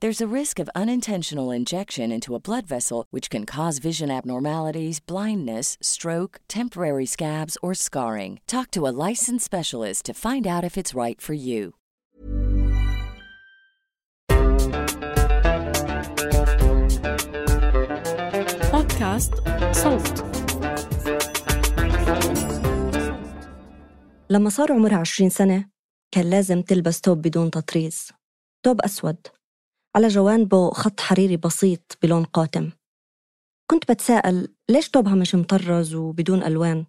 There's a risk of unintentional injection into a blood vessel, which can cause vision abnormalities, blindness, stroke, temporary scabs, or scarring. Talk to a licensed specialist to find out if it's right for you. بودكاست صوت لما صار عمرها عشرين سنة كان لازم تلبس توب بدون تطريز توب أسود على جوانبه خط حريري بسيط بلون قاتم. كنت بتساءل ليش توبها مش مطرز وبدون ألوان؟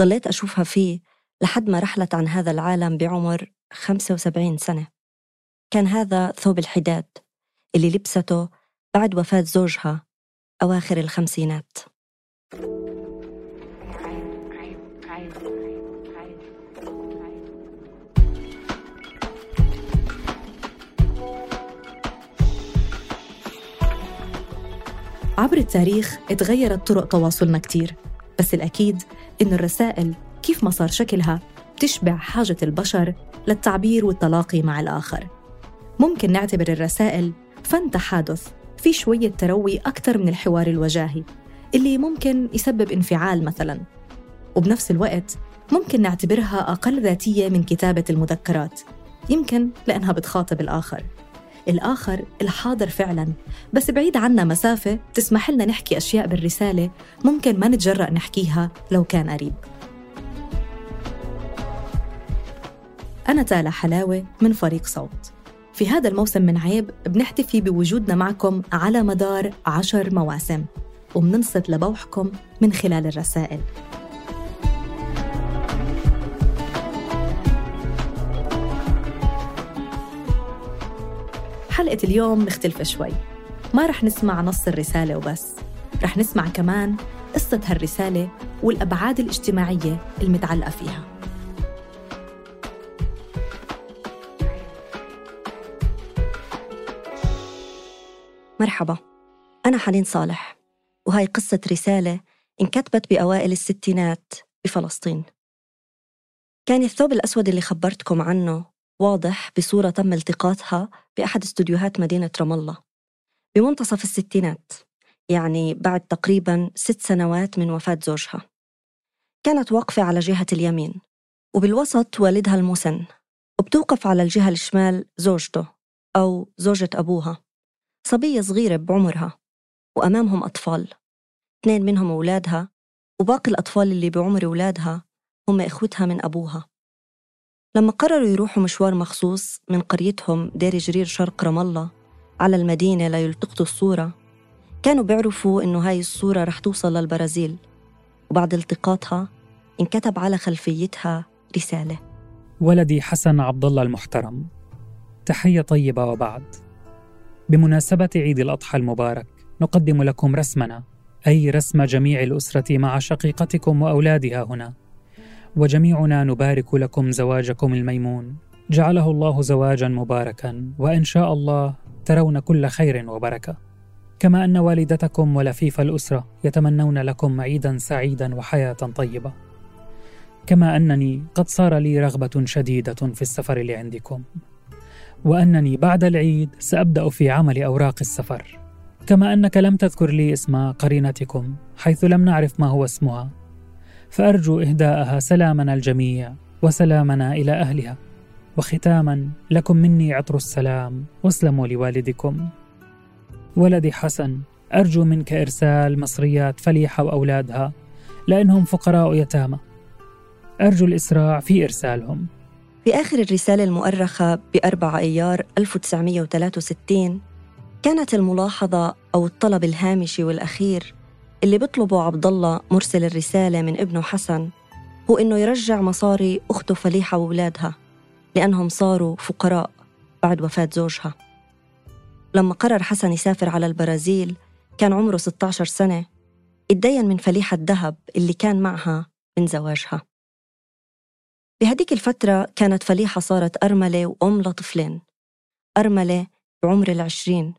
ضليت أشوفها فيه لحد ما رحلت عن هذا العالم بعمر 75 سنة. كان هذا ثوب الحداد اللي لبسته بعد وفاة زوجها أواخر الخمسينات. عبر التاريخ اتغيرت طرق تواصلنا كتير بس الأكيد إنه الرسائل كيف ما صار شكلها بتشبع حاجة البشر للتعبير والتلاقي مع الآخر. ممكن نعتبر الرسائل فن تحادث في شوية تروي أكثر من الحوار الوجاهي اللي ممكن يسبب انفعال مثلاً. وبنفس الوقت ممكن نعتبرها أقل ذاتية من كتابة المذكرات يمكن لأنها بتخاطب الآخر. الآخر الحاضر فعلا. بس بعيد عنا مسافة تسمح لنا نحكي أشياء بالرسالة ممكن ما نتجرأ نحكيها لو كان قريب. أنا تالا حلاوة من فريق صوت. في هذا الموسم من عيب بنحتفي بوجودنا معكم على مدار عشر مواسم. وبننصت لبوحكم من خلال الرسائل. حلقة اليوم مختلفة شوي. ما رح نسمع نص الرسالة وبس. رح نسمع كمان قصة هالرسالة والأبعاد الاجتماعية المتعلقة فيها. مرحبا. أنا حنين صالح وهاي قصة رسالة انكتبت بأوائل الستينات بفلسطين. كان الثوب الأسود اللي خبرتكم عنه واضح بصورة تم التقاطها بأحد استوديوهات مدينة رام الله. بمنتصف الستينات يعني بعد تقريبا ست سنوات من وفاة زوجها. كانت واقفة على جهة اليمين وبالوسط والدها المسن وبتوقف على الجهة الشمال زوجته أو زوجة أبوها صبية صغيرة بعمرها وأمامهم أطفال اثنين منهم أولادها وباقي الأطفال اللي بعمر أولادها هم إخوتها من أبوها. لما قرروا يروحوا مشوار مخصوص من قريتهم دير جرير شرق رام الله على المدينة ليلتقطوا الصورة كانوا بيعرفوا إنه هاي الصورة رح توصل للبرازيل وبعد التقاطها انكتب على خلفيتها رسالة. ولدي حسن عبد الله المحترم تحية طيبة وبعد. بمناسبة عيد الأضحى المبارك نقدم لكم رسمنا أي رسم جميع الأسرة مع شقيقتكم وأولادها هنا. وجميعنا نبارك لكم زواجكم الميمون. جعله الله زواجا مباركا وإن شاء الله ترون كل خير وبركة. كما أن والدتكم ولفيف الأسرة يتمنون لكم عيدا سعيدا وحياة طيبة. كما أنني قد صار لي رغبة شديدة في السفر لعندكم. وأنني بعد العيد سأبدأ في عمل أوراق السفر. كما أنك لم تذكر لي اسم قرينتكم حيث لم نعرف ما هو اسمها فأرجو إهداءها سلامنا الجميع وسلامنا إلى أهلها. وختاما لكم مني عطر السلام. واسلموا لوالدكم. ولدي حسن أرجو منك إرسال مصريات فليحة وأولادها لأنهم فقراء يتامى. أرجو الإسراع في إرسالهم. في آخر الرسالة المؤرخة بأربعة أيار 1963 كانت الملاحظة أو الطلب الهامشي والأخير اللي بيطلبه عبد الله مرسل الرسالة من ابنه حسن هو إنه يرجع مصاري أخته فليحة وأولادها لأنهم صاروا فقراء بعد وفاة زوجها. لما قرر حسن يسافر على البرازيل كان عمره 16 سنة اتدين من فليحة الذهب اللي كان معها من زواجها. بهديك الفترة كانت فليحة صارت أرملة وأم لطفلين. أرملة بعمر العشرين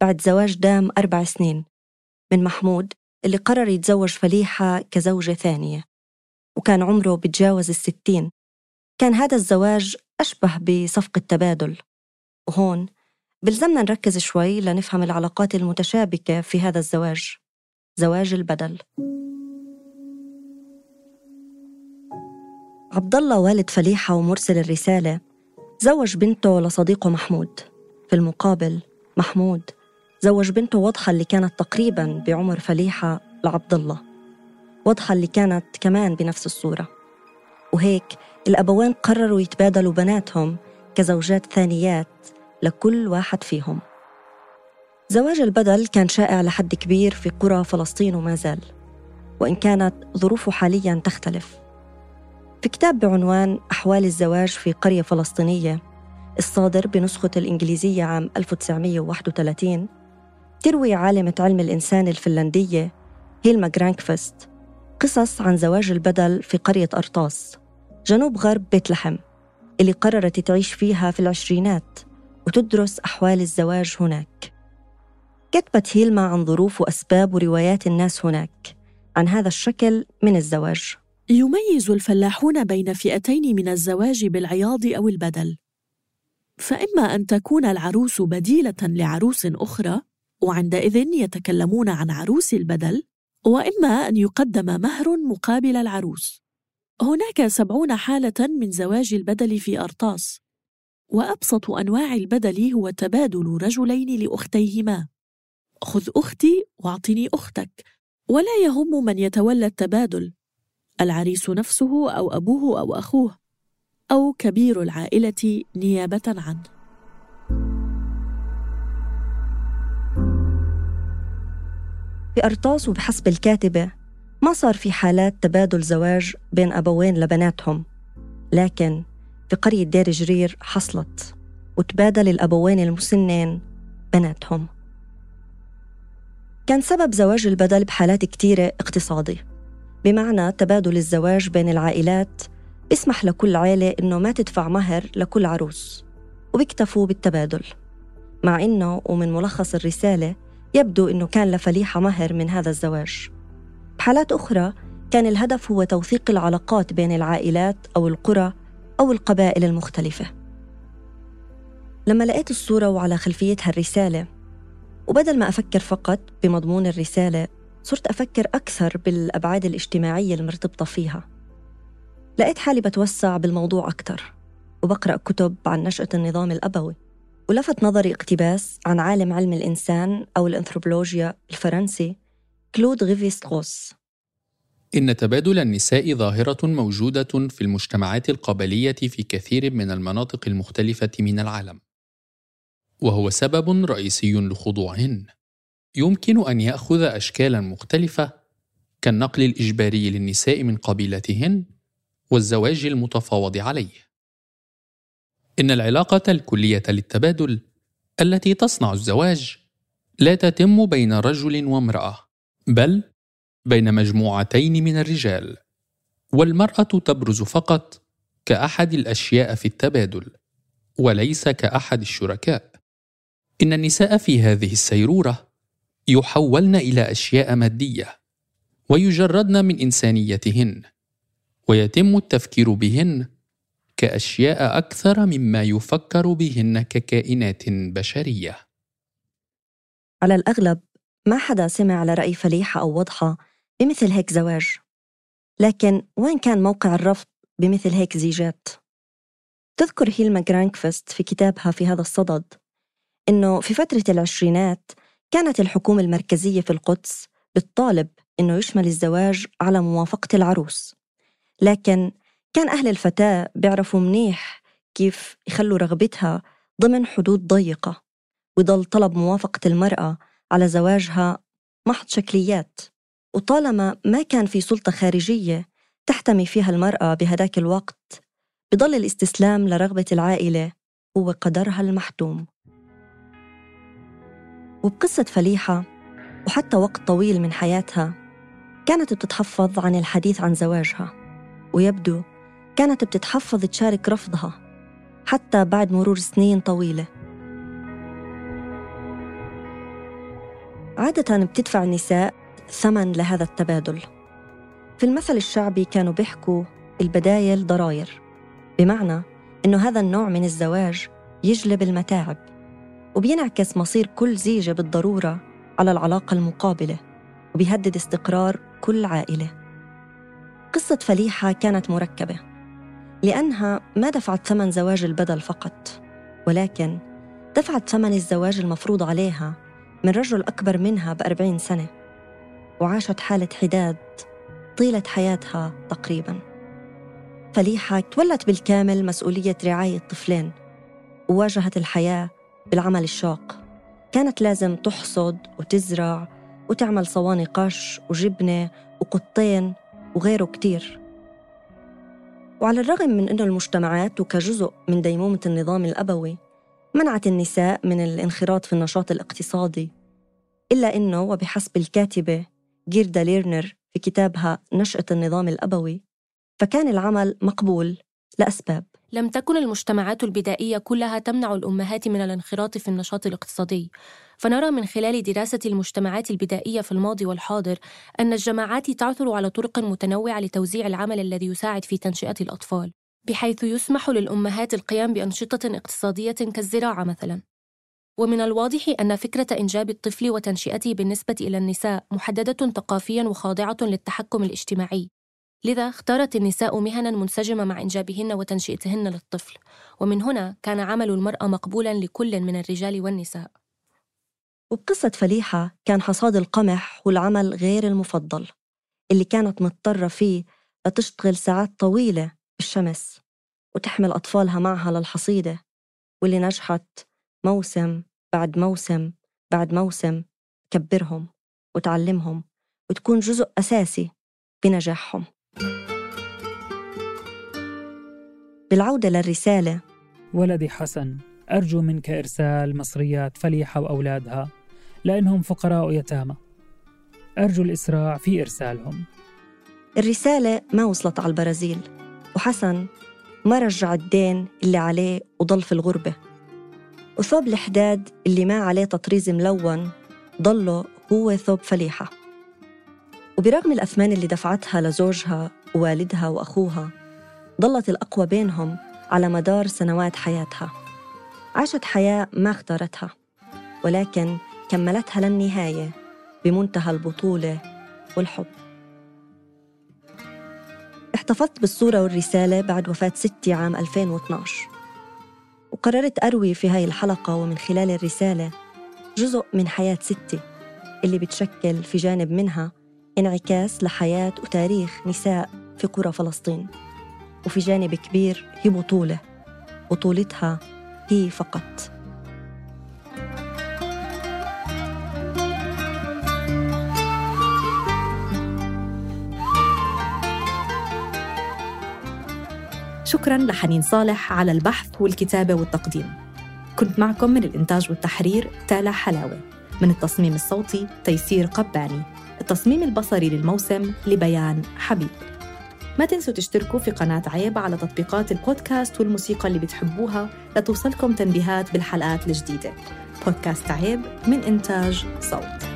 بعد زواج دام أربع سنين من محمود اللي قرر يتزوج فليحة كزوجة ثانية وكان عمره بتجاوز الستين. كان هذا الزواج أشبه بصفقة تبادل. وهون بلزمنا نركز شوي لنفهم العلاقات المتشابكة في هذا الزواج زواج البدل. عبد الله والد فليحة ومرسل الرسالة زوج بنته لصديقه محمود. في المقابل محمود زوج بنته وضحى اللي كانت تقريبا بعمر فليحة لعبد الله. وضحى اللي كانت كمان بنفس الصورة. وهيك الأبوين قرروا يتبادلوا بناتهم كزوجات ثانيات لكل واحد فيهم. زواج البدل كان شائع لحد كبير في قرى فلسطين وما زال وإن كانت ظروفه حاليا تختلف. في كتاب بعنوان أحوال الزواج في قرية فلسطينية الصادر بنسخة الإنجليزية عام 1931 تروي عالمة علم الإنسان الفنلندية هيلما جرانكفست قصص عن زواج البدل في قرية أرطاس جنوب غرب بيت لحم اللي قررت تعيش فيها في العشرينات وتدرس أحوال الزواج هناك. كتبت هيلما عن ظروف وأسباب وروايات الناس هناك عن هذا الشكل من الزواج. يميز الفلاحون بين فئتين من الزواج بالعياض أو البدل. فإما أن تكون العروس بديلة لعروس أخرى وعندئذ يتكلمون عن عروس البدل وإما أن يقدم مهر مقابل العروس. هناك سبعون حالة من زواج البدل في أرطاس وأبسط أنواع البدل هو تبادل رجلين لأختيهما. خذ أختي واعطني أختك ولا يهم من يتولى التبادل. العريس نفسه أو أبوه أو أخوه أو كبير العائلة نيابة عنه. في أرطاس وبحسب الكاتبة ما صار في حالات تبادل زواج بين أبوين لبناتهم لكن في قرية دير جرير حصلت وتبادل الأبوين المسنين بناتهم. كان سبب زواج البدل بحالات كتيرة اقتصادي بمعنى تبادل الزواج بين العائلات بيسمح لكل عائلة إنه ما تدفع مهر لكل عروس وبيكتفوا بالتبادل مع إنه ومن ملخص الرسالة يبدو إنه كان لفليحة مهر من هذا الزواج. بحالات أخرى كان الهدف هو توثيق العلاقات بين العائلات أو القرى أو القبائل المختلفة. لما لقيت الصورة وعلى خلفيتها الرسالة وبدل ما أفكر فقط بمضمون الرسالة صرت أفكر أكثر بالأبعاد الاجتماعية المرتبطة فيها. لقيت حالي بتوسع بالموضوع أكثر وبقرأ كتب عن نشأة النظام الأبوي. ولفت نظري اقتباس عن عالم علم الإنسان أو الأنثروبولوجيا الفرنسي كلود غيفي ستروس إن تبادل النساء ظاهرة موجودة في المجتمعات القبلية في كثير من المناطق المختلفة من العالم. وهو سبب رئيسي لخضوعهن. يمكن أن يأخذ أشكالا مختلفة كالنقل الإجباري للنساء من قبيلتهن والزواج المتفاوض عليه. إن العلاقة الكلية للتبادل التي تصنع الزواج لا تتم بين رجل وامرأة بل بين مجموعتين من الرجال والمرأة تبرز فقط كأحد الأشياء في التبادل وليس كأحد الشركاء. إن النساء في هذه السيرورة يحولن إلى أشياء مادية ويجردن من إنسانيتهن ويتم التفكير بهن كأشياء أكثر مما يفكر بهن ككائنات بشرية. على الأغلب ما حدا سمع على رأي فليحة أو وضحة بمثل هيك زواج. لكن وين كان موقع الرفض بمثل هيك زيجات؟ تذكر هيلما جرانكفست في كتابها في هذا الصدد إنه في فترة العشرينات كانت الحكومة المركزية في القدس بتطالب إنه يشمل الزواج على موافقة العروس. لكن كان أهل الفتاة بيعرفوا منيح كيف يخلوا رغبتها ضمن حدود ضيقة ويضل طلب موافقة المرأة على زواجها محض شكليات. وطالما ما كان في سلطة خارجية تحتمي فيها المرأة بهداك الوقت بضل الاستسلام لرغبة العائلة هو قدرها المحتوم. وبقصة فليحة وحتى وقت طويل من حياتها كانت بتتحفظ عن الحديث عن زواجها ويبدو كانت بتتحفظ تشارك رفضها حتى بعد مرور سنين طويلة. عادة بتدفع النساء ثمن لهذا التبادل. في المثل الشعبي كانوا بيحكوا البدايل ضراير بمعنى إنه هذا النوع من الزواج يجلب المتاعب وبينعكس مصير كل زيجة بالضرورة على العلاقة المقابلة وبيهدد استقرار كل عائلة. قصة فليحة كانت مركبة. لأنها ما دفعت ثمن زواج البدل فقط ولكن دفعت ثمن الزواج المفروض عليها من رجل أكبر منها بأربعين سنة وعاشت حالة حداد طيلة حياتها تقريباً. فليحة تولت بالكامل مسؤولية رعاية طفلين وواجهت الحياة بالعمل الشاق. كانت لازم تحصد وتزرع وتعمل صواني قش وجبنة وقطين وغيره كتير. وعلى الرغم من أنه المجتمعات وكجزء من ديمومة النظام الأبوي منعت النساء من الانخراط في النشاط الاقتصادي إلا أنه وبحسب الكاتبة جيردا ليرنر في كتابها نشأة النظام الأبوي فكان العمل مقبول لأسباب. لم تكن المجتمعات البدائية كلها تمنع الأمهات من الانخراط في النشاط الاقتصادي. فنرى من خلال دراسة المجتمعات البدائية في الماضي والحاضر أن الجماعات تعثر على طرق متنوعة لتوزيع العمل الذي يساعد في تنشئة الأطفال بحيث يسمح للأمهات القيام بأنشطة اقتصادية كالزراعة مثلاً. ومن الواضح أن فكرة إنجاب الطفل وتنشئته بالنسبة إلى النساء محددة ثقافيا وخاضعة للتحكم الاجتماعي. لذا اختارت النساء مهنا منسجمة مع إنجابهن وتنشئتهن للطفل. ومن هنا كان عمل المرأة مقبولا لكل من الرجال والنساء. وبقصة فليحة كان حصاد القمح هو العمل غير المفضل اللي كانت مضطرة فيه لتشتغل ساعات طويلة بالشمس وتحمل أطفالها معها للحصيدة واللي نجحت موسم بعد موسم بعد موسم تكبرهم وتعلمهم وتكون جزء أساسي بنجاحهم. بالعودة للرسالة ولدي حسن. أرجو منك إرسال مصريات فليحة وأولادها لأنهم فقراء يتامى. أرجو الإسراع في إرسالهم. الرسالة ما وصلت على البرازيل وحسن ما رجع الدين اللي عليه وضل في الغربة. وثوب الحداد اللي ما عليه تطريز ملون ضله هو ثوب فليحة. وبرغم الأثمان اللي دفعتها لزوجها ووالدها وأخوها ضلت الأقوى بينهم على مدار سنوات حياتها. عاشت حياة ما اختارتها ولكن كملتها للنهاية بمنتهى البطولة والحب. احتفظت بالصورة والرسالة بعد وفاة ستي عام 2012 وقررت أروي في هاي الحلقة ومن خلال الرسالة جزء من حياة ستي اللي بتشكل في جانب منها انعكاس لحياة وتاريخ نساء في قرى فلسطين. وفي جانب كبير هي بطولة بطولتها هي فقط. شكرا لحنين صالح على البحث والكتابة والتقديم. كنت معكم من الإنتاج والتحرير تالا حلاوة. من التصميم الصوتي تيسير قباني. التصميم البصري للموسم لبيان حبيب. ما تنسوا تشتركوا في قناة عيب على تطبيقات البودكاست والموسيقى اللي بتحبوها لتوصلكم تنبيهات بالحلقات الجديدة. بودكاست عيب من إنتاج صوت.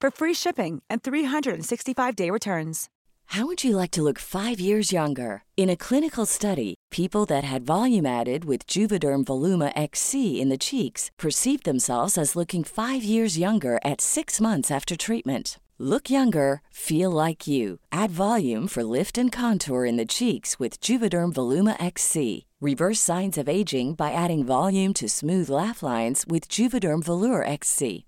for free shipping and 365-day returns. How would you like to look five years younger? In a clinical study, people that had volume added with Juvederm Voluma XC in the cheeks perceived themselves as looking five years younger at six months after treatment. Look younger, feel like you. Add volume for lift and contour in the cheeks with Juvederm Voluma XC. Reverse signs of aging by adding volume to smooth laugh lines with Juvederm Volure XC.